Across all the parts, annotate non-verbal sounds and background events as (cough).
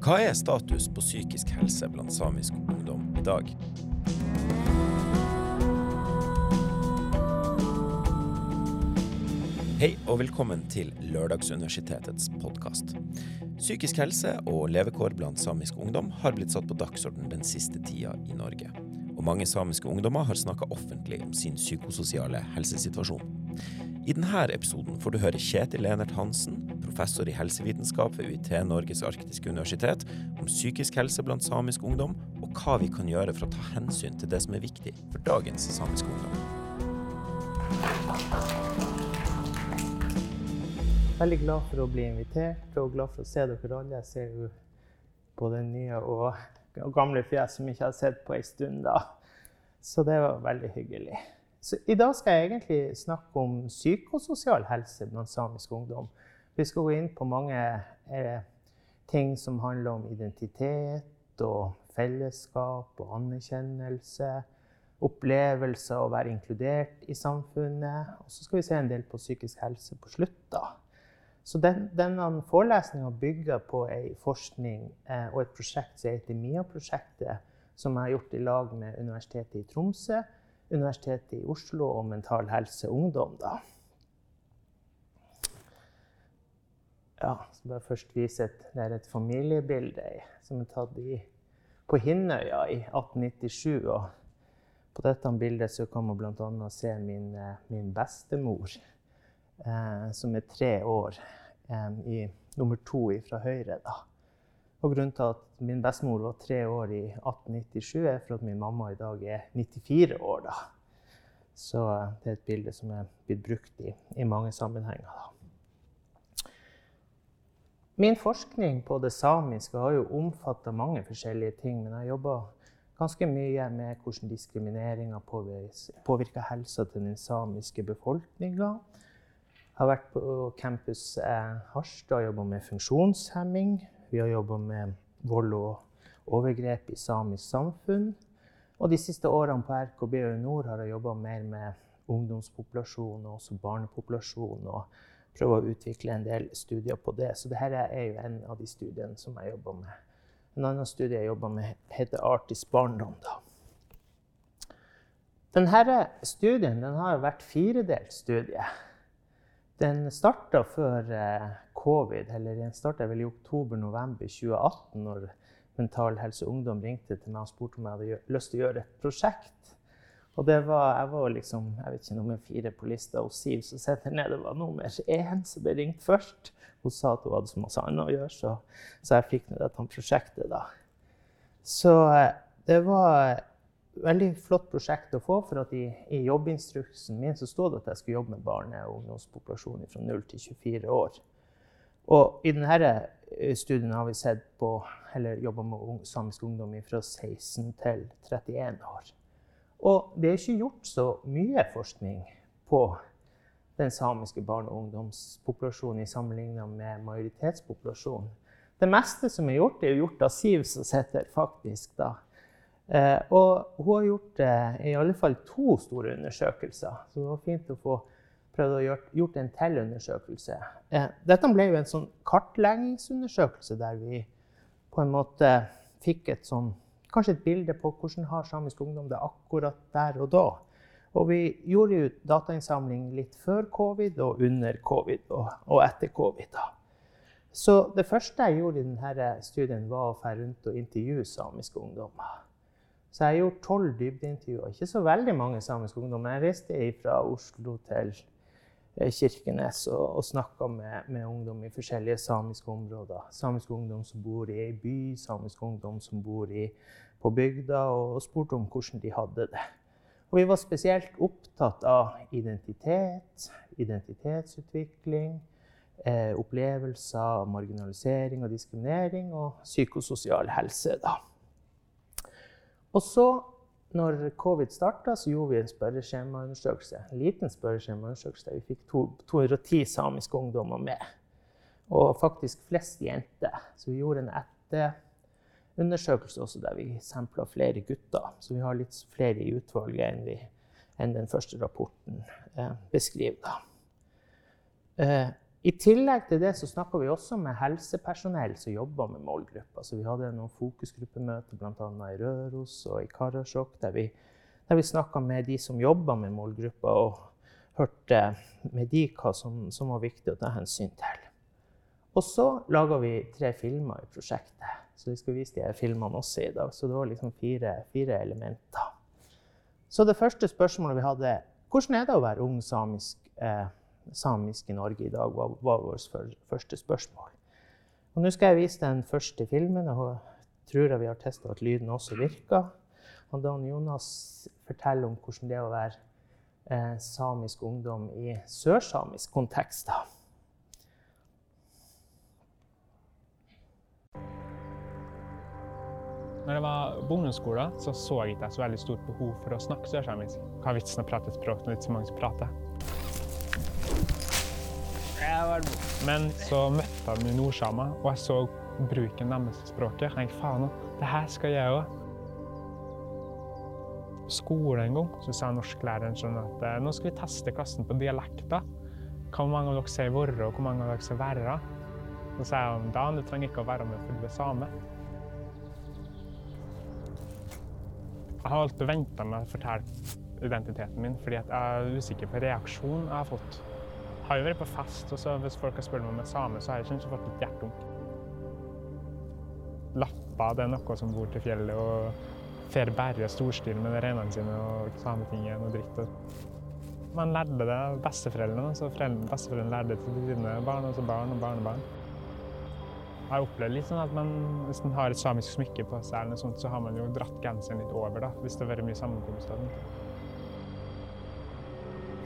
Hva er status på psykisk helse blant samisk ungdom i dag? Hei og velkommen til Lørdagsuniversitetets podkast. Psykisk helse og levekår blant samisk ungdom har blitt satt på dagsorden den siste tida i Norge. Og mange samiske ungdommer har snakka offentlig om sin psykososiale helsesituasjon. I denne episoden får du høre Kjetil Lenert Hansen, professor i helsevitenskap ved UiT Norges arktiske universitet, om psykisk helse blant samisk ungdom, og hva vi kan gjøre for å ta hensyn til det som er viktig for dagens samiske ungdom. Veldig glad for å bli invitert og glad for å se dere alle. Jeg ser jo både nye og gamle fjes som jeg ikke har sett på en stund. da. Så det var veldig hyggelig. Så I dag skal jeg egentlig snakke om psykososial helse blant samisk ungdom. Vi skal gå inn på mange eh, ting som handler om identitet og fellesskap og anerkjennelse. Opplevelse av å være inkludert i samfunnet. Og så skal vi se en del på psykisk helse på slutt. da. Så den, denne forelesninga bygger på ei forskning eh, og et prosjekt som heter MIA-prosjektet, som jeg har gjort i lag med Universitetet i Tromsø, Universitetet i Oslo og Mental Helse Ungdom. Da. Ja, så bare først vise et, det er et familiebilde som er tatt i, på Hinnøya i 1897. og på dette bildet så kan man bl.a. se min, eh, min bestemor eh, som er tre år, eh, i nummer to fra høyre. Da. Og grunnen til at min bestemor var tre år i 1897, er for at min mamma i dag er 94 år. Da. Så eh, det er et bilde som er blitt brukt i, i mange sammenhenger. Da. Min forskning på det samiske har jo omfatta mange forskjellige ting. Men jeg har jobba ganske mye med hvordan diskrimineringa påvirker helsa til den samiske befolkninga har vært på campus eh, Harstad og jobba med funksjonshemming. Vi har jobba med vold og overgrep i samisk samfunn. Og de siste årene på RKB og Nord har jeg jobba mer med ungdomspopulasjon og også barnepopulasjon. Og prøver å utvikle en del studier på det. Så dette er jo en av de studiene som jeg jobber med. En annen studie jeg jobber med, heter Artis barndom. da. Denne studien den har vært firedelt studie. Den starta før eh, covid, eller den starta vel i oktober-november 2018, når Mental Helse Ungdom ringte til meg og spurte om jeg hadde lyst til å gjøre et prosjekt. Og det var, jeg var liksom, jeg vet ikke, nummer fire på lista hos Siv, som sitter nede var nummer én som ble ringt først. Hun sa at hun hadde så masse annet å gjøre, så, så jeg fikk ned dette prosjektet, da. Så eh, det var et veldig flott prosjekt å få. For at i, i jobbinstruksen min så stod det at jeg skulle jobbe med barne- og ungdomspopulasjonen fra 0 til 24 år. Og i denne eh, studien har vi sett på, eller jobba med samisk ungdom fra 16 til 31 år. Og det er ikke gjort så mye forskning på den samiske barne- og ungdomspopulasjonen i sammenligna med majoritetspopulasjonen. Det meste som er gjort, er gjort av Siv, som sitter faktisk da Eh, og hun har gjort eh, i alle fall to store undersøkelser. Så det var fint å få prøvd å gjort, gjort en til undersøkelse. Eh, dette ble jo en sånn kartleggingsundersøkelse der vi på en måte fikk et sånn, kanskje et bilde på hvordan har samisk ungdom det akkurat der og da. Og vi gjorde jo datainnsamling litt før covid og under covid og, og etter covid. da. Så det første jeg gjorde i denne studien, var å dra rundt og intervjue samiske ungdommer. Så jeg gjorde tolv dybdeintervjuer. Ikke så veldig mange samiske ungdommer. Jeg reiste fra Oslo til Kirkenes og, og snakka med, med, ungdom i forskjellige samiske områder. Samisk ungdom som bor i ei by, samisk ungdom som bor i, på bygda, og, og spurte om hvordan de hadde det. Og vi var spesielt opptatt av identitet, identitetsutvikling, eh, opplevelser av marginalisering og diskriminering og psykososial helse. da. Og så, når covid starta, så gjorde vi en spørreskjemaundersøkelse. En liten spørreskjemaundersøkelse der vi fikk 210 samiske ungdommer med. Og faktisk flest jenter. Så vi gjorde en etterundersøkelse også der vi sampla flere gutter. Så vi har litt flere i utvalget enn, vi, enn den første rapporten eh, beskriver. Eh, I tillegg til det så snakka vi også med helsepersonell som jobba med målgruppa. Så vi hadde noen fokusgruppemøter bl.a. i Røros og i Karasjok, der vi, der vi snakka med de som jobba med målgruppa, og hørte med de hva som, som var viktig å ta hensyn til. Og så laga vi tre filmer i prosjektet. Så vi skal vise de her filmene også i dag. Så det var liksom fire, fire elementer. Så det første spørsmålet vi hadde, hvordan er det å være ung samisk, eh, samisk i Norge i dag, var, var vårt første spørsmål. Og nå skal jeg vise den første filmen. og tror vi har testa at lyden også virker. Og Dan Jonas forteller om hvordan det er å være eh, samisk ungdom i sørsamisk kontekst. da. Når jeg var på ungdomsskolen, så så jeg ikke så veldig stort behov for å snakke sørsamisk. Hva er vitsen å prate et språk når det er ikke så mange prater? Men så møtte jeg mine nordsamer, og jeg så bruken deres språket. Jeg tenkte faen, det her skal jeg òg. På skolen en gang så sa norsklæreren sånn at eh, nå skal vi teste klassen på dialekter. Hvor mange av dere sier 'vorre', og hvor mange av dere sier 'verra'? Så sa jeg da du trenger ikke å være med er same. Jeg har alltid venta med å fortelle identiteten min, fordi jeg er usikker på reaksjonen jeg har fått. Har jo vært på fest, og hvis folk har spurt meg om er same, så har jeg kanskje fått litt hjerteunk. Lappa det er noe som bor til fjellet og får bare storstil med reinene sine og sametinget og dritt. Man lærte det av besteforeldrene, så besteforeldrene lærte det til sine barn, og så barn og barnebarn. Jeg har opplevd litt sånn at man, Hvis man har et samisk smykke på seg, eller noe sånt, så har man jo dratt genseren litt over da, hvis det har vært mye sammenkomster.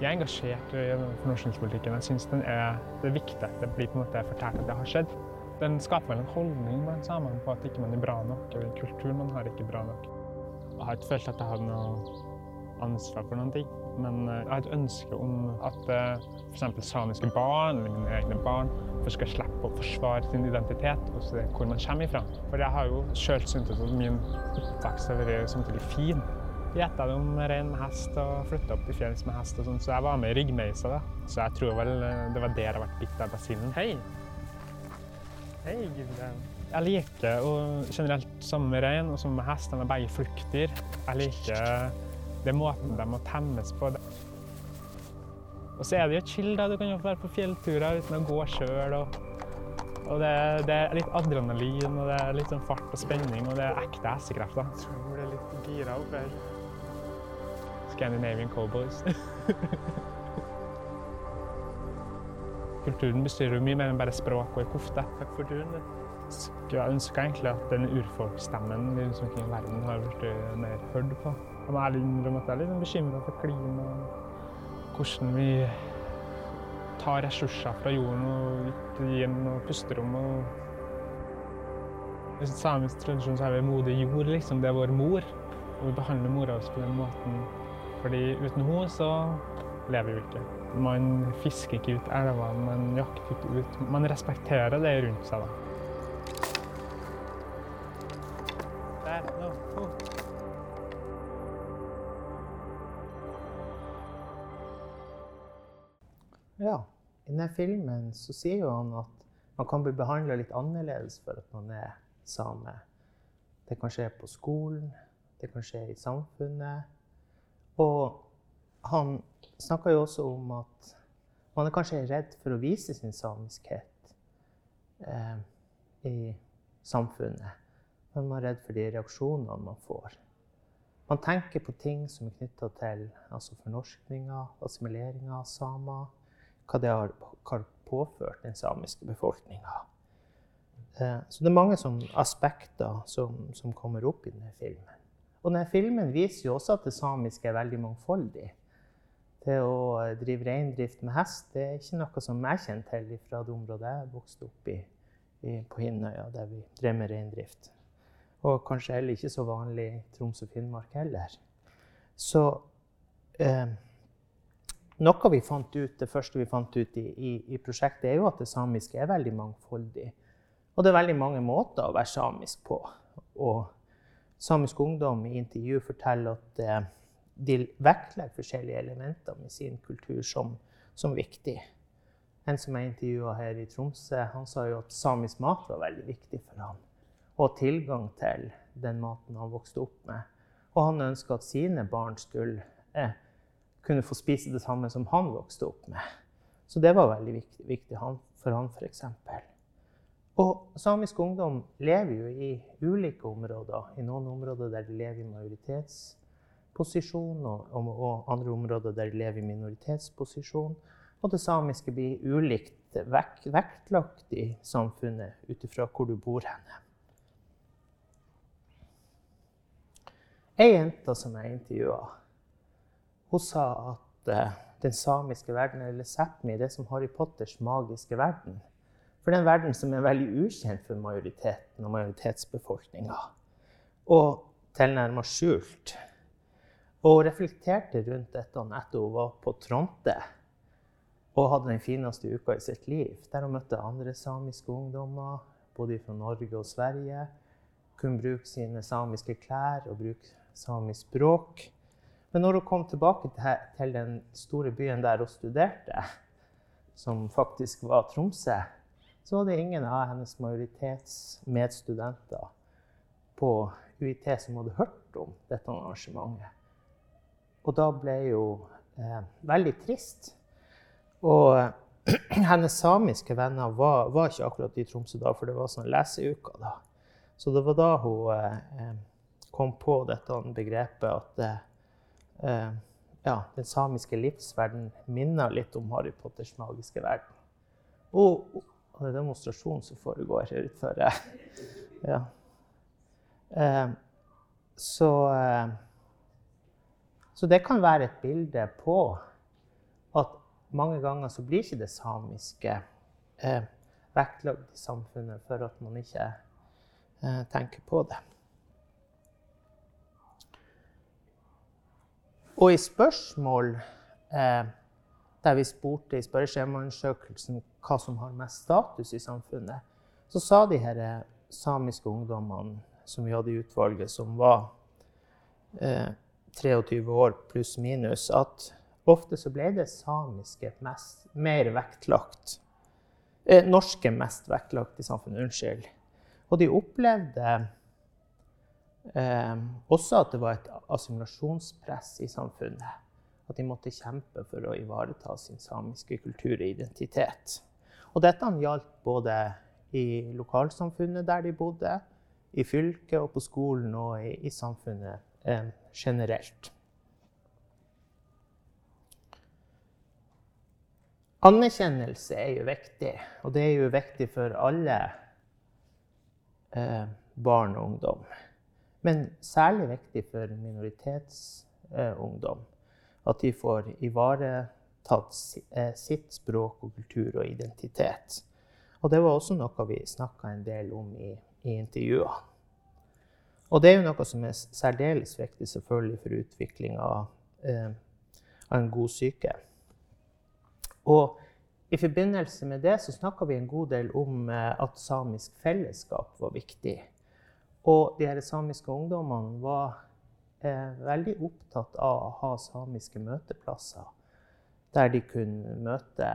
Jeg er engasjert i fornorskningspolitikken. Jeg syns det er viktig at det blir på en måte fortalt at det har skjedd. Den skaper vel en holdning blant samene på at ikke man er bra nok, eller kulturen man har ikke bra nok. Jeg har ikke følt at jeg hadde noe ansvar for noen ting. Men eh, jeg har et ønske om at eh, f.eks. samiske barn, eller mine egne barn, skal slippe å forsvare sin identitet og se hvor man kommer ifra. For jeg har jo sjøl syntes at min oppvekst har vært samtidig fin. Gjetta om rein med hest og flytta opp til fjells med hest og sånn, så jeg var med i ryggmeisa. da. Så jeg tror vel eh, det var der jeg ble bitt av basillen. Hei! Hei, Gudrun. Jeg liker og generelt sammen med rein og sammen med hest. De er begge fluktdyr. Jeg liker det er måten de må temmes på. Og så er det jo chill, da. Du kan jo være på fjellturer uten å gå sjøl. Og, og det, det, er litt adrenalin, og det er litt sånn fart og spenning, og det er ekte hestekrefter. Jeg tror det er litt gira opp her. Scandinavian Cowboys. (laughs) Kulturen bestyrer jo mye mer enn bare språk og ei kofte. Takk for turen. Jeg ønsker egentlig at den urfolksstemmen rundt omkring i verden har blitt mer hørt på. Jeg må ærlig innrømme at jeg er litt bekymra for klimaet, og hvordan vi tar ressurser fra jorden og gir den noe pusterom. Og I samisk tradisjon så er vi modig jord, liksom. Det er vår mor. Og vi behandler mora oss på den måten. Fordi uten henne så lever vi ikke. Man fisker ikke ut elvene, man jakter ikke ut Man respekterer det rundt seg, da. Ja. I denne filmen så sier han at man kan bli behandla litt annerledes for at man er same. Det kan skje på skolen, det kan skje i samfunnet. Og han snakker jo også om at man er kanskje redd for å vise sin samiskhet eh, i samfunnet. Men man er redd for de reaksjonene man får. Man tenker på ting som er knytta til altså fornorskninga, assimileringa av samer hva det har påført den samiske befolkninga. Eh, så det er mange sånne aspekter som, som, kommer opp i denne filmen. Og denne filmen viser jo også at det samiske er veldig mangfoldig. Det å drive reindrift med hest det er ikke noe som jeg kjenner til fra det området jeg vokste opp i, i på Hinnøya, der vi drev med reindrift. Og kanskje heller ikke så vanlig i Troms og Finnmark heller. Så eh, noe vi fant ut, Det første vi fant ut i, i, i, prosjektet, er jo at det samiske er veldig mangfoldig. Og det er veldig mange måter å være samisk på. Og Samisk Ungdom i intervju forteller at eh, de vektlegger forskjellige elementer med sin kultur som, som viktig. en som jeg intervjua her i Tromsø, han sa jo at samisk mat var veldig viktig for han. Og tilgang til den maten han vokste opp med. Og han ønska at sine barn skulle eh, kunne få spise det samme som han vokste opp med. Så det var veldig viktig, viktig for han f.eks. Og samisk ungdom lever jo i ulike områder. I noen områder der de lever i majoritetsposisjon, og, og andre områder der de lever i minoritetsposisjon. Og det samiske blir ulikt vekt, vektlagt i samfunnet ut ifra hvor du bor henne. Ei jente som jeg intervjua, hun sa at uh, den samiske verden, eller Sápmi, det som Harry Potters magiske verden, for det er en verden som er veldig ukjent for majoriteten og majoritetsbefolkninga. Og tilnærma skjult. Og reflekterte rundt dette etter hun var på Tronte og hadde den fineste uka i sitt liv. Der hun møtte andre samiske ungdommer, både fra Norge og Sverige. Kunne bruke sine samiske klær og bruke samisk språk. Men når hun kom tilbake til den store byen der hun studerte, som faktisk var Tromsø, så var det ingen av hennes majoritetsmedstudenter på UiT som hadde hørt om dette arrangementet. Og da ble hun eh, veldig trist. Og eh, (clears throat) hennes samiske venner var, var, ikke akkurat i Tromsø da, for det var sånn leseuka da. Så det var da hun eh, kom på dette begrepet at eh, ja, den samiske livsverden minner litt om Harry Potters magiske verden. Og og det er demonstrasjon som foregår utenfor. (laughs) Ja. Eh, så, eh, så det kan være et bilde på at mange ganger så blir ikke det samiske eh, vektlagt i samfunnet for at man ikke eh, tenker på det. Og i spørsmål eh, der vi spurte i spørreskjemaundersøkelsen hva som har mest status i samfunnet, så sa de her eh, samiske ungdommene som vi hadde i utvalget, som var eh, 23 år pluss minus, at ofte så ble det samiske mest, mer vektlagt. Eh, norske mest vektlagt i samfunnet. Unnskyld. Og de opplevde eh, også at det var et assimilasjonspress i samfunnet. At de måtte kjempe for å ivareta sin samiske kultur og identitet. Og dette gjaldt både i lokalsamfunnet der de bodde, i fylket og på skolen og i, i samfunnet eh, generelt. Anerkjennelse er jo viktig, og det er jo viktig for alle eh, barn og ungdom. Men særlig viktig for minoritetsungdom. Eh, at de får ivaretatt eh, sitt språk og kultur og identitet. Og det var også noe vi snakka en del om i, i intervjuene. Og det er jo noe som er særdeles viktig selvfølgelig for utvikling av, eh, av en god syke. Og i forbindelse med det så snakka vi en god del om eh, at samisk fellesskap var viktig. Og de her samiske ungdommene var eh, veldig opptatt av å ha samiske møteplasser der de kunne møte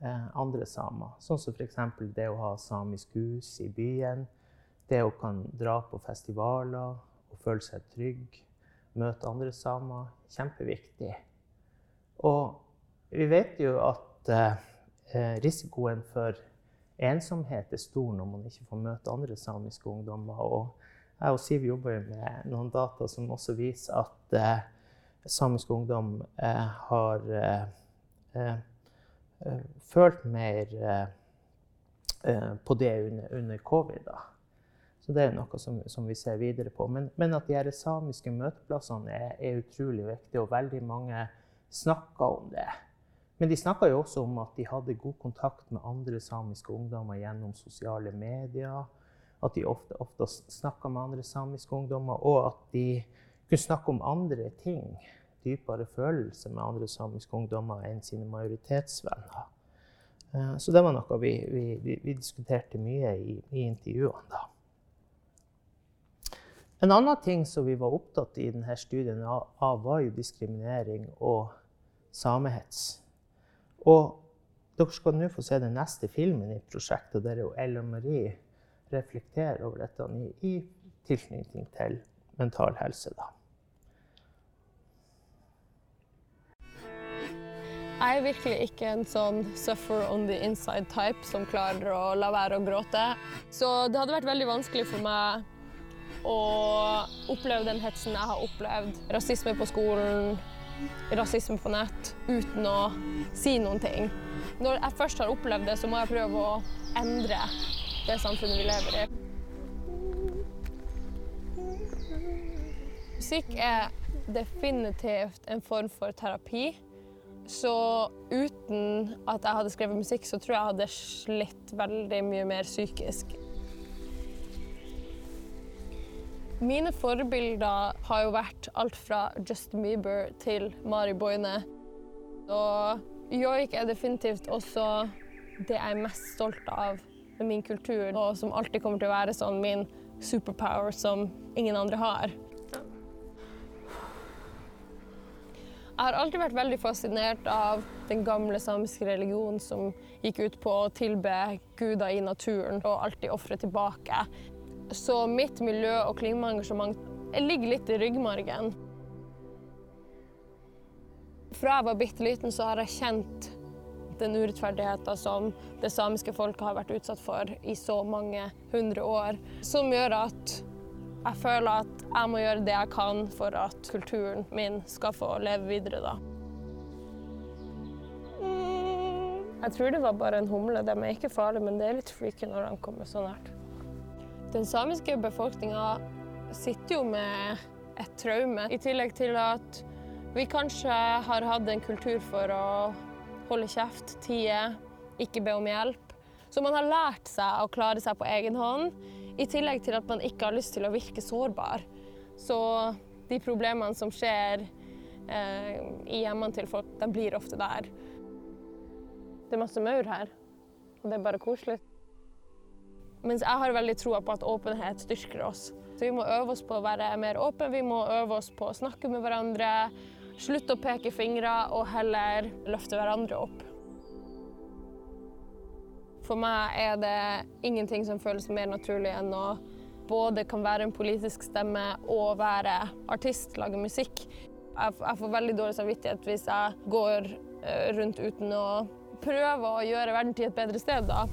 eh, andre samer. Sånn som f.eks. det å ha samisk hus i byen. Det å kan dra på festivaler og føle seg trygg. Møte andre samer. Kjempeviktig. Og vi vet jo at eh, risikoen for ensomhet er stor når man ikke får møte andre samiske ungdommer. Og jeg og Siv jobber med noen data som også viser at eh, samisk ungdom eh, har eh, Eh, eh, følt mer eh, på det under, under, covid. da. Så det er noe som, som vi ser videre på. Men, men at de samiske møteplassene er, er, utrolig viktige, og veldig mange snakker om det. Men de snakka jo også om at de hadde god kontakt med andre samiske ungdommer gjennom sosiale medier. At de ofte, oftest snakka med andre samiske ungdommer, og at de kunne snakke om andre ting dypere følelser med andre samiske ungdommer enn sine majoritetsvenner. Eh, så det var noe vi, vi, vi diskuterte mye i, i intervjuene. da. En annen ting som vi var opptatt i denne studien av, var jo diskriminering og samehets. Og dere skal nå få se den neste filmen i prosjektet, der Ella Marie reflekterer over dette i, i tilknytning til mental helse. da. Jeg er virkelig ikke en sånn suffer on the inside type som klarer å la være å gråte. Så det hadde vært veldig vanskelig for meg å oppleve den hetsen jeg har opplevd. Rasisme på skolen, rasisme på nett, uten å si noen ting. Når jeg først har opplevd det, så må jeg prøve å endre det samfunnet vi lever i. Musikk er definitivt en form for terapi. Så uten at jeg hadde skrevet musikk, så tror jeg jeg hadde slitt veldig mye mer psykisk. Mine forbilder har jo vært alt fra Justin Bieber til Mari Boine. Og joik er definitivt også det jeg er mest stolt av min kultur, og som alltid kommer til å være sånn min superpower som ingen andre har. Jeg har alltid vært veldig fascinert av den gamle samiske religionen som gikk ut på å tilbe guder i naturen og alltid ofre tilbake. Så mitt miljø- og klimaengasjement ligger litt i ryggmargen. Fra jeg var bitte liten, så har jeg kjent den urettferdigheten som det samiske folket har vært utsatt for i så mange hundre år, som gjør at jeg føler at jeg må gjøre det jeg kan for at kulturen min skal få leve videre, da. Mm. Jeg tror det var bare en humle. De er ikke farlige, men det er litt freaky når de kommer så nært. Den samiske befolkninga sitter jo med et traume, i tillegg til at vi kanskje har hatt en kultur for å holde kjeft, tie, ikke be om hjelp. Så man har lært seg å klare seg på egen hånd. I tillegg til at man ikke har lyst til å virke sårbar. Så de problemene som skjer eh, i hjemmene til folk, de blir ofte der. Det er masse maur her, og det er bare koselig. Mens jeg har veldig troa på at åpenhet styrker oss. Så vi må øve oss på å være mer åpne, vi må øve oss på å snakke med hverandre. Slutte å peke fingre og heller løfte hverandre opp. For meg er det ingenting som føles mer naturlig enn å både kan være en politisk stemme og være artist, lage musikk. Jeg, får veldig dårlig samvittighet hvis jeg går eh, rundt uten å prøve å gjøre verden til et bedre sted, da.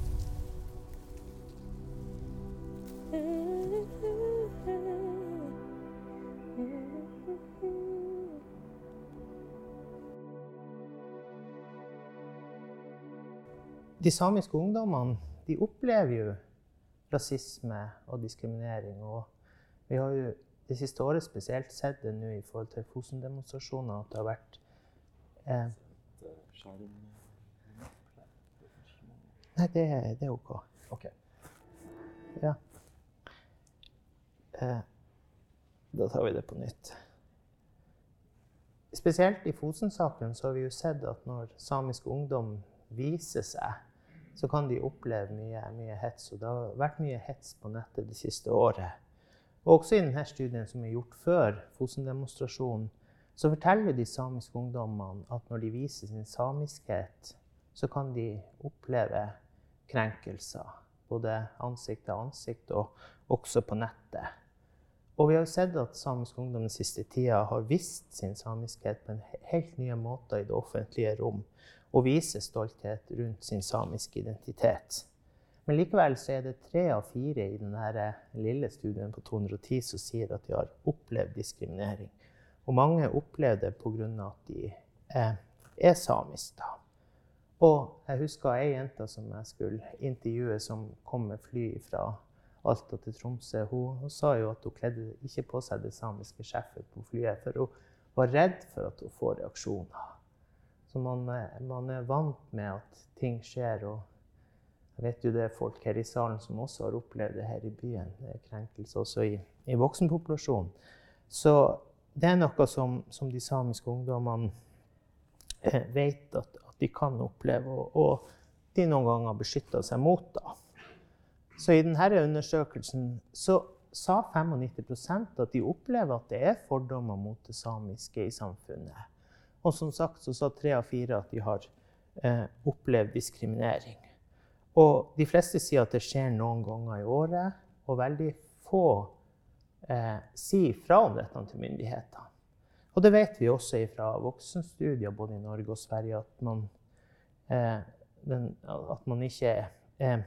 De samiske ungdommene de opplever jo rasisme og diskriminering. Og vi har jo det siste året spesielt sett det nå i forhold til Fosen-demonstrasjoner at det har vært eh, Nei, det, det, er OK. Ok. Ja. Eh, da tar vi det på nytt. Spesielt i Fosen-saken så har vi jo sett at når samisk ungdom viser seg så kan de oppleve mye, mye hets. Og det har vært mye hets på nettet det siste året. Og også i denne studien som er gjort før Fosen-demonstrasjonen, så forteller de samiske ungdommene at når de viser sin samiskhet, så kan de oppleve krenkelser. Både ansikt til ansikt og også på nettet. Og vi har sett at samisk ungdom den siste tida har vist sin samiskhet på en helt nye måter i det offentlige rom og viser stolthet rundt sin samiske identitet. Men likevel er det tre av fire i denne lille studien på 210 som sier at de har opplevd diskriminering. Og mange opplever det pga. at de er, er samiske. Og jeg husker ei jente som jeg skulle intervjue, som kom med fly fra Alta til Tromsø. Hun, hun sa jo at hun kledde ikke på seg det samiske sjefet på flyet, for hun var redd for at hun får reaksjoner. Så man, man, er vant med at ting skjer. Og jeg vet jo det er folk her i salen som også har opplevd det her i byen. Det er krenkelse også i, i voksenpopulasjonen. Så det er noe som, som de samiske ungdommene eh, vet at, at, de kan oppleve, og, og de noen ganger beskytter seg mot. da. Så i denne undersøkelsen så sa 95% at de opplever at det er fordommer mot det samiske i samfunnet. Og som sagt så sa tre av fire at de har eh, opplevd diskriminering. Og de fleste sier at det skjer noen ganger i året, og veldig få eh, sier fra om dette til myndighetene. Og det vet vi også fra voksenstudier både i Norge og Sverige, at man, eh, den, at man ikke eh,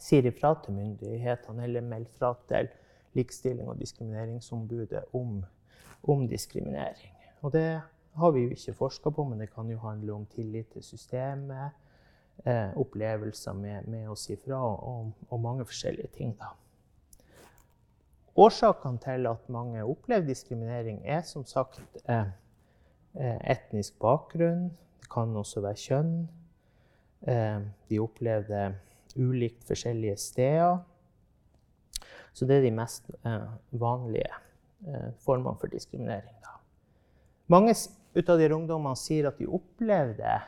sier ifra til myndighetene eller melder fra til Likestilling- og diskrimineringsombudet om, om diskriminering. Og det har vi jo ikke forska på, men det kan jo handle om tillit til systemet, eh, opplevelser med, med, å si fra og, og mange forskjellige ting. da. Årsakene til at mange opplever diskriminering, er som sagt eh, eh, etnisk bakgrunn. Det kan også være kjønn. Eh, de opplever det ulikt forskjellige steder. Så det er de mest eh, vanlige eh, formene for diskriminering. Da. Mange ut av de ungdommene sier at de opplever det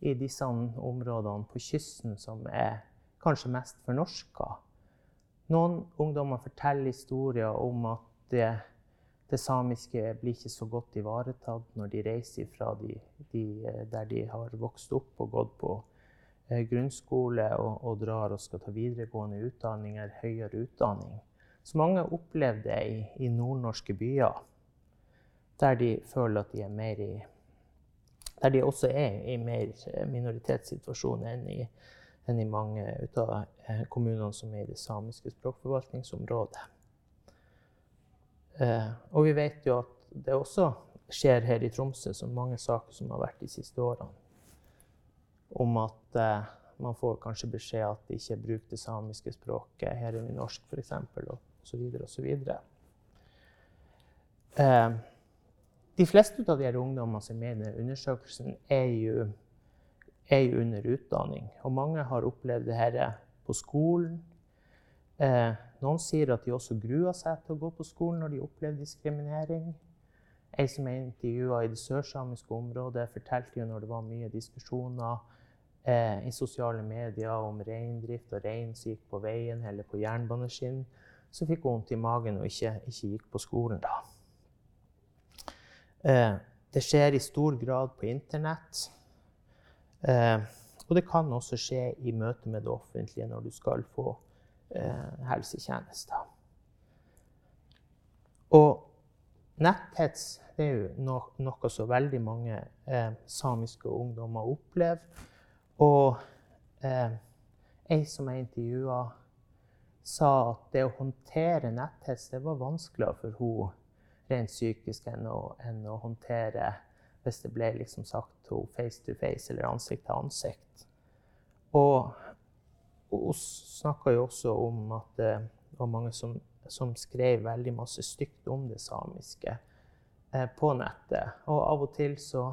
i disse områdene på kysten som er kanskje mest fornorska. Noen ungdommer forteller historier om at det, det, samiske blir ikke så godt ivaretatt når de reiser fra de, de, der de har vokst opp og gått på eh, grunnskole og, og, drar og skal ta videregående utdanninger, høyere utdanning. Så mange opplever det i, i nordnorske byer, der de føler at de er mer i Der de også er i mer minoritetssituasjon enn i, enn i mange av eh, kommunene som er i det samiske språkforvaltningsområdet. Eh, og vi vet jo at det også skjer her i Tromsø, som mange saker som har vært de siste årene, om at eh, man får kanskje beskjed at de ikke bruker det samiske språket her i norsk, f.eks osv. osv. Eh, de fleste av de ungdommene som er med i undersøkelsen, er jo, er jo, under utdanning. Og mange har opplevd dette på skolen. Eh, noen sier at de også gruer seg til å gå på skolen når de opplever diskriminering. Ei som er intervjua i det sørsamiske området, fortalte jo når det var mye diskusjoner eh, i sosiale medier om reindrift og rein som gikk på veien eller på jernbaneskinn, så fikk hun vondt i magen og ikke, ikke gikk på skolen da. Eh, det skjer i stor grad på internett. Eh, og det kan også skje i møte med det offentlige når du skal få eh, helsetjenester. Og netthets det er jo no noe som veldig mange samiske ungdommer opplever. Og eh, ei som jeg intervjua sa at det å håndtere netthets det var vanskeligere for henne rent psykisk enn å, enn å håndtere hvis det ble liksom sagt to face to face eller ansikt til ansikt. Og hun snakka jo også om at det var mange som, som skrev veldig masse stygt om det samiske eh, på nettet. Og av og til så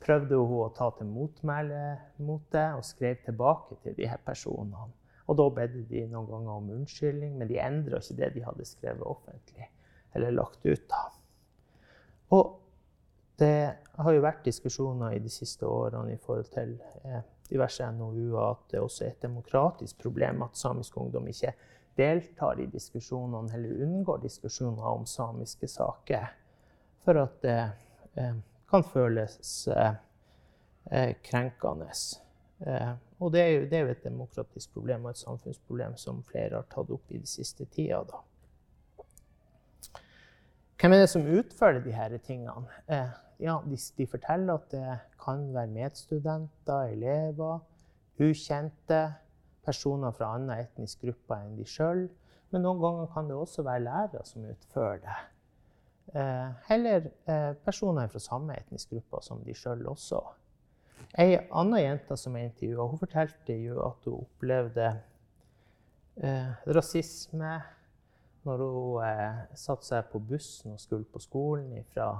prøvde hun å ta til motmæle mot det og skrev tilbake til de her personene. Og da bedde de noen ganger om unnskyldning, men de endra ikke det de hadde skrevet offentlig eller lagt ut. da. Og det har jo vært diskusjoner i de siste årene i forhold til eh, diverse NOU-er at det også er et demokratisk problem at samisk ungdom ikke deltar i diskusjonene eller unngår diskusjoner om samiske saker. For at det eh, kan føles eh, eh krenkende. Eh, og det er, jo, et demokratisk problem og et samfunnsproblem som flere har tatt opp i den siste tida. Da. Hvem er det som utfører her tingene? Eh, ja, de, de, forteller at det kan være medstudenter, elever, ukjente, personer fra annen etnisk gruppe enn de sjøl. Men noen ganger kan det også være lærere som utfører det. Eh, eller eh, personer fra samme etnisk gruppe som de sjøl også. Ei anna jente som jeg intervjua, fortalte jo at hun opplevde eh, rasisme når hun eh, satte seg på bussen og skulle på skolen fra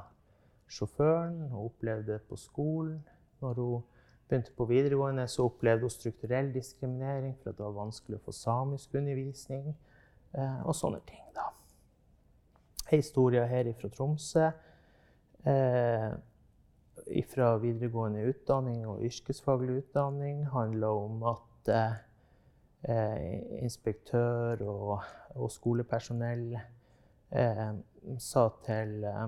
sjåføren. Hun opplevde det på skolen. Når hun begynte på videregående, så opplevde hun strukturell diskriminering for at det var vanskelig å få samisk undervisning eh, og sånne ting. da. Ei historie her fra Tromsø. Eh, fra videregående utdanning og yrkesfaglig utdanning handler om at eh, inspektør og, og skolepersonell eh, sa til eh,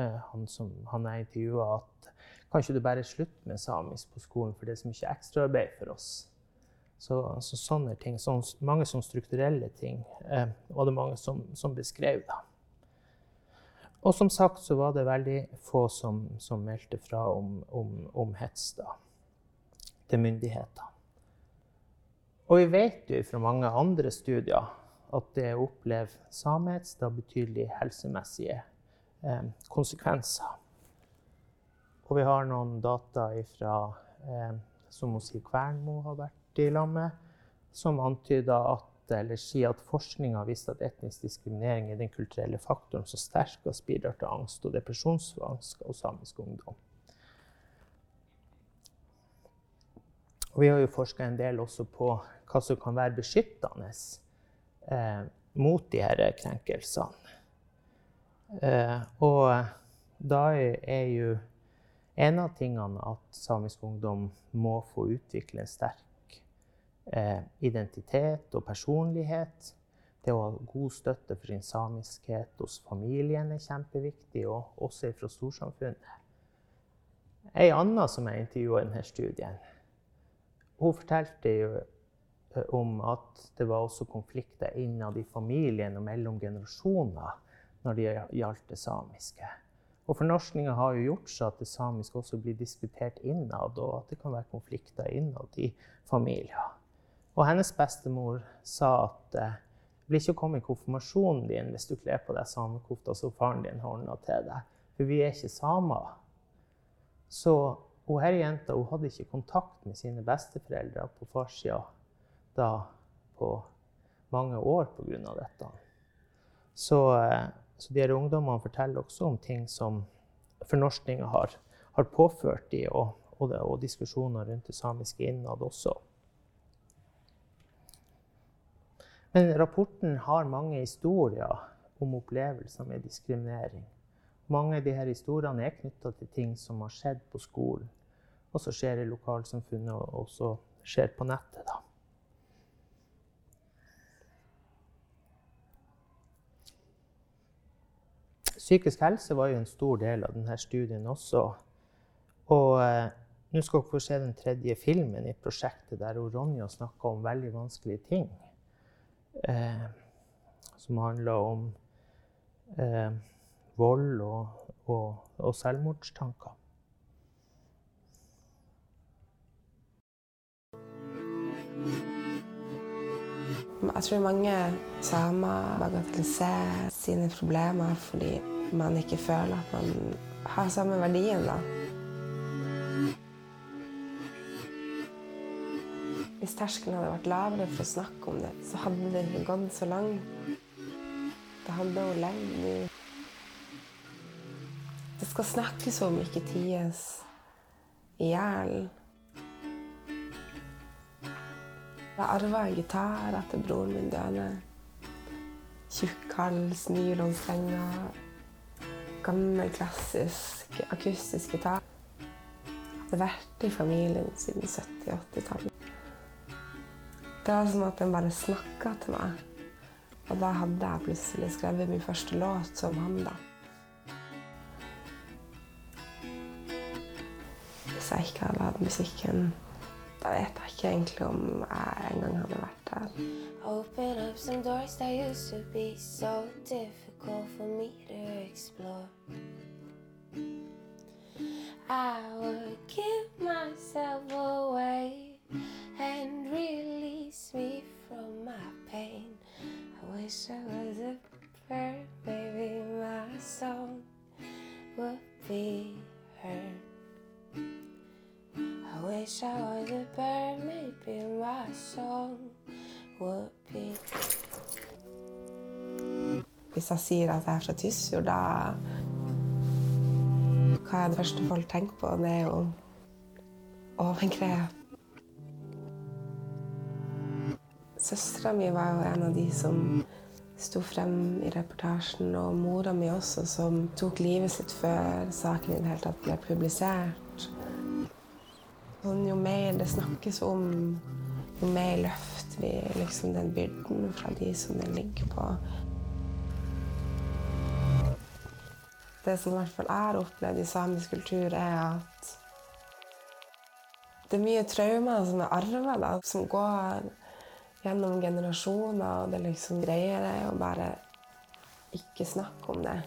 eh, han, som, han jeg intervjua, at kan ikke du bare slutte med samisk på skolen, for det er så mye ekstraarbeid for oss. Så, altså, sånne ting, sånn, mange sånne strukturelle ting eh, var det mange som, som beskrev. da. Og som sagt så var det veldig få som, som meldte fra om, om, om hets da, til myndigheter. Og vi vet jo fra mange andre studier at det å oppleve samehets har betydelige helsemessige eh, konsekvenser. Og vi har noen data ifra, eh, som Siv Kvernmo har vært i lag med, som antyder at eller sier at forskninga har vist at etnisk diskriminering er den kulturelle faktoren som sterkest bidrar til angst og depresjonsvansker hos samisk ungdom. Og vi har jo forska en del også på hva som kan være beskyttende eh, mot de her krenkelsene. Eh, og da er jo en av tingene at samisk ungdom må få utvikle en sterk eh, identitet og personlighet. Det å ha god støtte for sin samiskhet hos familien er kjempeviktig, og også fra storsamfunnet. Ei anna som jeg intervjua i denne studien, hun fortalte jo om at det var også konflikter innad i familien og mellom generasjoner når det gjaldt det samiske. Og Fornorskninga har jo gjort så at det samiske også blir diskutert innad, og at det kan være konflikter innad i familier. Og hennes bestemor sa at eh, det blir ikke å komme i konfirmasjonen din hvis du kler på deg samekofta som faren din har ordna til deg. For vi er ikke samer. Så hun her jenta hun hadde ikke kontakt med sine besteforeldre på farssida da på mange år pga. dette. Så, eh, så de her ungdommene forteller også om ting som fornorskninga har, har, påført dem, og, og, og, diskusjoner rundt det samiske innad også. Men rapporten har mange historier om opplevelser med diskriminering. Mange av disse historiene er knytta til ting som har skjedd på skolen, og som skjer i lokalsamfunnet, og også skjer på nettet. da. Psykisk helse var jo en stor del av denne studien også. Og eh, nå skal dere få se den tredje filmen i prosjektet, der Ronja snakker om veldig vanskelige ting. Eh, som handler om eh, vold og, og, og selvmordstanker. Jeg tror mange samer bagatelliserer sine problemer fordi man ikke føler at man har samme verdien. da. Hvis terskelen hadde vært lavere for å snakke om det, så hadde det ikke gått så langt. Det hun levd nå. Det skal snakkes om, ikke ties i hjel. Jeg arva en gitar etter broren min døde. Tjukk hals, nylonstrenger. Gammel, klassisk, akustisk gitar. Hadde vært i familien siden 70-80-tallet. Det var som at den bare snakka til meg. Og da hadde jeg plutselig skrevet min første låt som han, da. Hvis jeg ikke hadde hatt musikken, da vet jeg ikke egentlig om jeg engang hadde vært der. Open up some doors that used to be so difficult for me to explore. I would give myself away and release me from my pain. I wish I was a bird, maybe my song would be heard. Wish I was a bird, maybe my song would be Hvis jeg sier at jeg er fra Tysfjord, da Hva er det første folk tenker på? Det er jo overgrep. Søstera mi var jo en av de som sto frem i reportasjen, og mora mi også, som tok livet sitt før saken i det hele tatt ble publisert. Jo mer det snakkes om, jo mer løfter vi liksom den byrden fra de som den ligger på. Det som i hvert fall jeg har opplevd i samisk kultur, er at det er mye traumer som er arva, som går gjennom generasjoner. Og det liksom greier det å bare ikke snakke om det.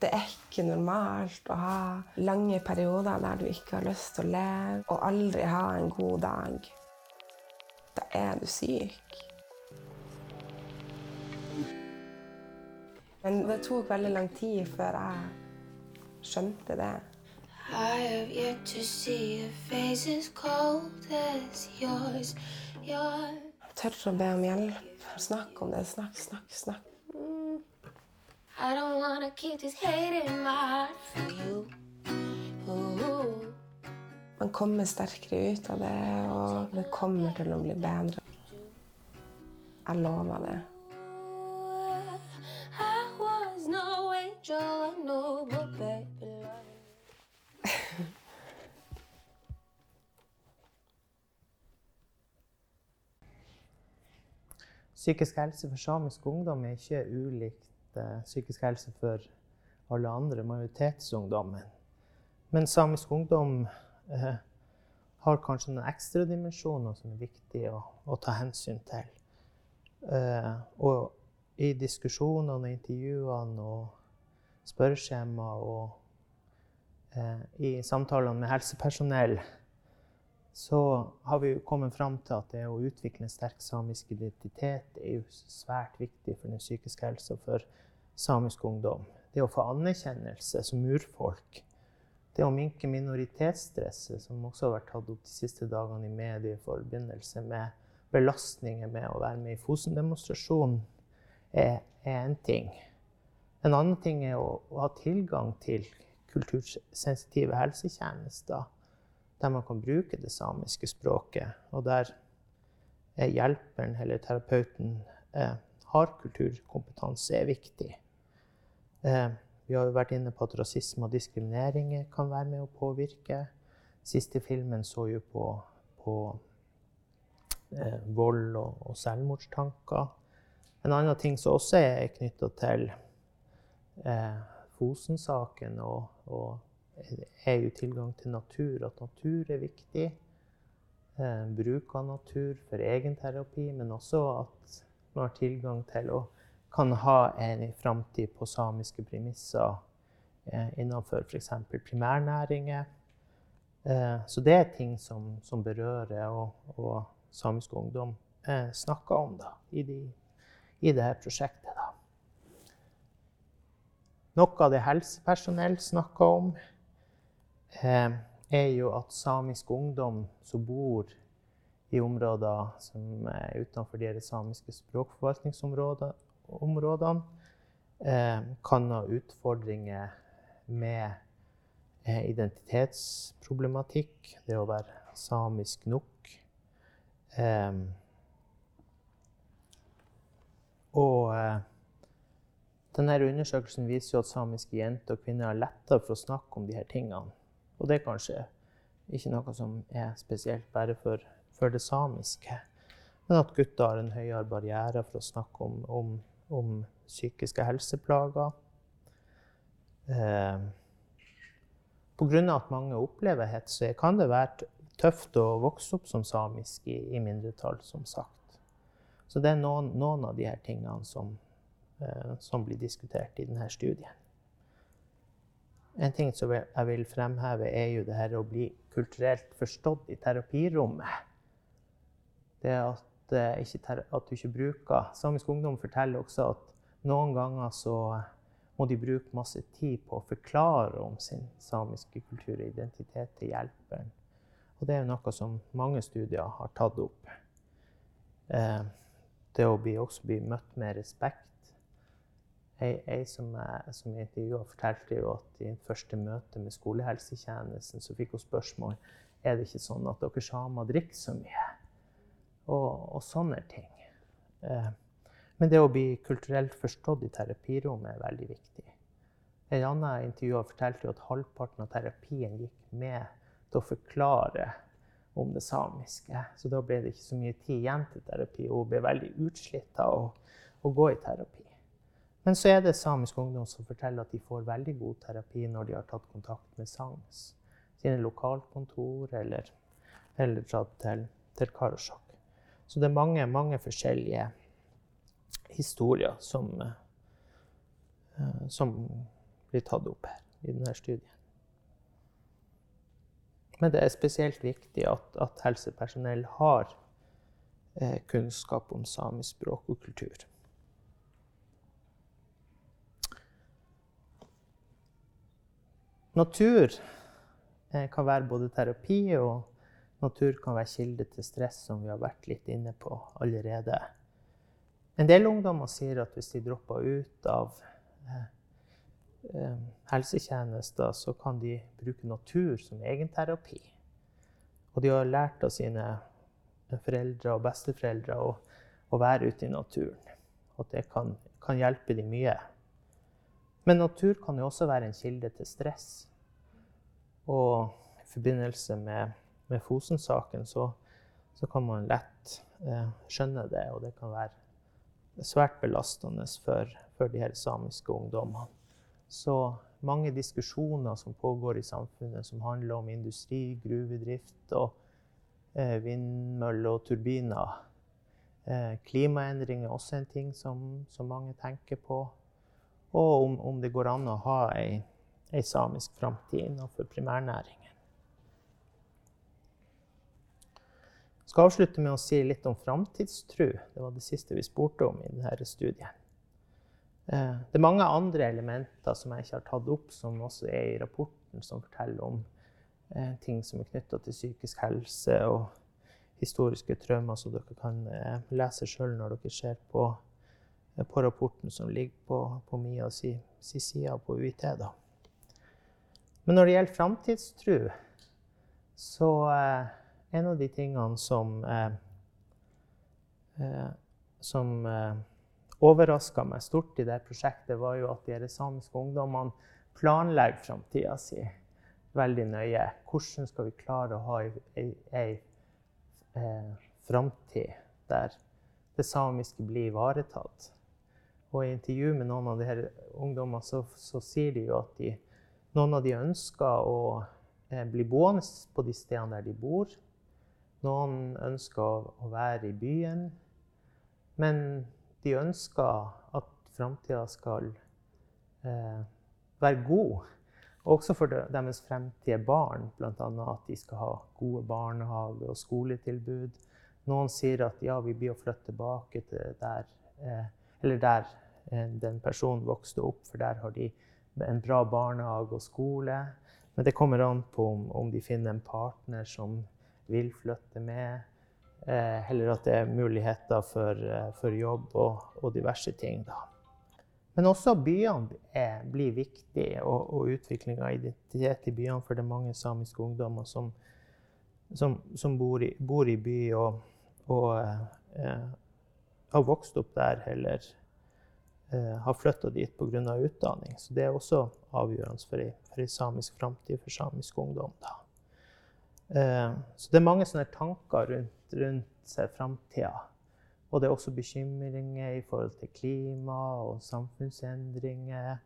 Det er ikke normalt å ha lange perioder der du ikke har lyst til å leve, og aldri ha en god dag. Da er du syk. Men det tok veldig lang tid før jeg skjønte det. I have yet to see a face as cold as yours. Your Tør å be om hjelp. Snakk om det. Snakk, snakk, snakk. I don't wanna keep this hate in my heart for you. Ooh. Man kommer sterkere ut av det, og det kommer til å bli bedre. Jeg lover det. I was no angel, I know, but baby, love. Psykisk helse for samisk ungdom er ikke ulikt eh, psykisk helse for alle andre majoritetsungdommen. Men samisk ungdom eh, har kanskje noen ekstra dimensjoner som er viktige å, å ta hensyn til. Eh, og i diskusjonene og intervjuene og spørreskjema og eh, i samtalene med helsepersonell så har vi kommet fram til at det å utvikle en sterk samisk identitet er svært viktig for den psykiske helsa samisk ungdom. Det å få anerkjennelse som urfolk. Det å minke minoritetsstresset, som også har vært tatt opp de siste dagene i media i forbindelse med belastninger med å være med i Fosen-demonstrasjonen, er én ting. En annen ting er å, å ha tilgang til kultursensitive helsetjenester der man kan bruke det samiske språket, og der hjelperen eller terapeuten eh, har kulturkompetanse, er viktig. Eh, vi har jo vært inne på at rasisme og diskriminering kan være med å påvirke. Siste filmen så jo på, på eh, vold og, og, selvmordstanker. En annen ting som også er knytta til eh, Fosen-saken og, og er jo tilgang til natur. At natur er viktig. Eh, bruk av natur for egenterapi, men også at man har tilgang til å kan ha en framtid på samiske premisser eh, innenfor f.eks. primærnæringer. Eh, så det er ting som, som berører, og, og samisk ungdom eh, snakker om da, i, de, i dette prosjektet. Da. Noe av det helsepersonell snakker om, eh, er jo at samisk ungdom som bor i områder som er utenfor de samiske språkforvaltningsområdene, eh, kan ha utfordringer med eh, identitetsproblematikk, det å være samisk nok. Eh, og denne undersøkelsen viser jo at samiske jenter og kvinner har lettere for å snakke om disse tingene. Og det er kanskje ikke noe som er spesielt bare for, for det samiske. Men at gutter har en høyere barriere for å snakke om, om, om psykiske helseplager. Eh, Pga. at mange opplever hets, så kan det være tøft å vokse opp som samisk i, i mindretall, som sagt. Så det er noen, noen av de her tingene som, eh, som blir diskutert i denne studien. En ting som jeg vil fremheve, er jo det her å bli kulturelt forstått i terapirommet. Det at, eh, ikke, at du ikke bruker Samisk Ungdom forteller også at noen ganger så må de bruke masse tid på å forklare om sin samiske kultur og identitet til hjelperen. Og det er noe som mange studier har tatt opp. Eh, det å bli, også bli møtt med respekt Ei, ei som, jeg, som intervjua, fortalte jo at i første møte med skolehelsetjenesten så fikk hun spørsmål er det ikke sånn at dere samer drikker så mye. Og, og sånne ting. Eh, men det å bli kulturelt forstått i terapirommet er veldig viktig. En annen intervju fortalte jo at halvparten av terapien gikk med til å forklare om det samiske. Så da ble det ikke så mye tid igjen til terapi. Hun ble veldig utslitt av å å gå i terapi. Men så er det samisk ungdom som forteller at de får veldig god terapi når de har tatt kontakt med SANGS sine lokalkontor eller, eller dratt til, til Karasjok. Så det er mange, mange forskjellige historier som, uh, som blir tatt opp her i denne studien. Men det er spesielt viktig at, at helsepersonell har eh, kunnskap om samisk språk og kultur. Natur eh, kan være både terapi, og natur kan være kilde til stress, som vi har vært litt inne på allerede. En del ungdommer sier at hvis de dropper ut av eh, eh, helsetjenester, så kan de bruke natur som egenterapi. Og de har lært av sine foreldre og besteforeldre å, å være ute i naturen. Og det kan, kan hjelpe dem mye. Men natur kan jo også være en kilde til stress. Og i forbindelse med, med Fosen-saken så, så, kan man lett eh, skjønne det, og det kan være svært belastende for, for de her samiske ungdommene. Så mange diskusjoner som pågår i samfunnet som handler om industri, gruvedrift og eh, vindmøller og turbiner. Eh, klimaendring er også en ting som, som mange tenker på og om, om, det går an å ha ei, ei samisk framtid innenfor primærnæringen. Jeg skal avslutte med å si litt om framtidstru. Det var det siste vi spurte om i denne studien. Eh, det er mange andre elementer som jeg ikke har tatt opp, som også er i rapporten, som forteller om eh, ting som er knytta til psykisk helse og historiske traumer, som dere kan eh, lese sjøl når dere ser på på rapporten som ligger på, på Mia si, si side på UiT. Da. Men når det gjelder framtidstru, så en av de tingene som eh, eh, som eh, overraska meg stort i det prosjektet, var jo at de samiske ungdommene planlegger framtida si veldig nøye. Hvordan skal vi klare å ha ei, ei, eh, framtid der det samiske blir ivaretatt? Og i intervju med noen av her ungdommene så, så, sier de jo at de, noen av de ønsker å eh, bli boende på de stedene der de bor. Noen ønsker å, være i byen. Men de ønsker at framtida skal eh, være god. Også for deres fremtidige barn, bl.a. at de skal ha gode barnehage- og skoletilbud. Noen sier at ja, vi blir å flytte tilbake til der eh, eller der eh, den personen vokste opp, for der har de en bra barnehage og skole. Men det kommer an på om, om de finner en partner som vil flytte med, eh, eller at det er muligheter for, eh, for jobb og, og, diverse ting. Da. Men også byene er, blir viktige, og, og utvikling av identitet i byene. For det er mange samiske ungdommer som, som, som bor, i, bor, i, by og, og eh, har vokst opp der eller eh, har flytta dit pga. utdanning. Så det er også avgjørende for ei, samisk framtid for samisk ungdom. Eh, så det er mange sånne tanker rundt, rundt framtida. Og det er også bekymringer i forhold til klima og samfunnsendringer.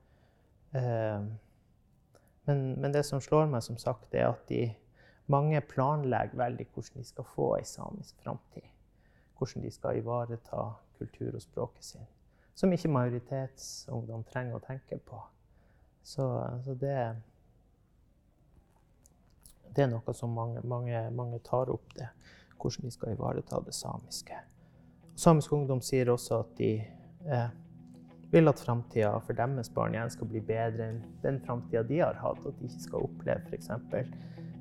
Eh, men, men, det som slår meg, som sagt, er at de, mange planlegger veldig hvordan de skal få ei samisk framtid hvordan de skal ivareta kultur og språket sin. Som ikke majoritetsungdom trenger å tenke på. Så, så det, det, er noe som mange, mange, mange, tar opp, det. Hvordan de skal ivareta det samiske. Samisk ungdom sier også at de eh, vil at framtida for deres barn igjen skal bli bedre enn den framtida de har hatt. At de ikke skal oppleve f.eks.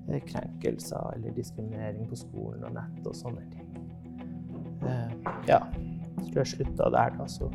Eh, krenkelser eller diskriminering på skolen og nett og sånne ting. Eh, ja, jeg tror jeg slutta der, da. Så.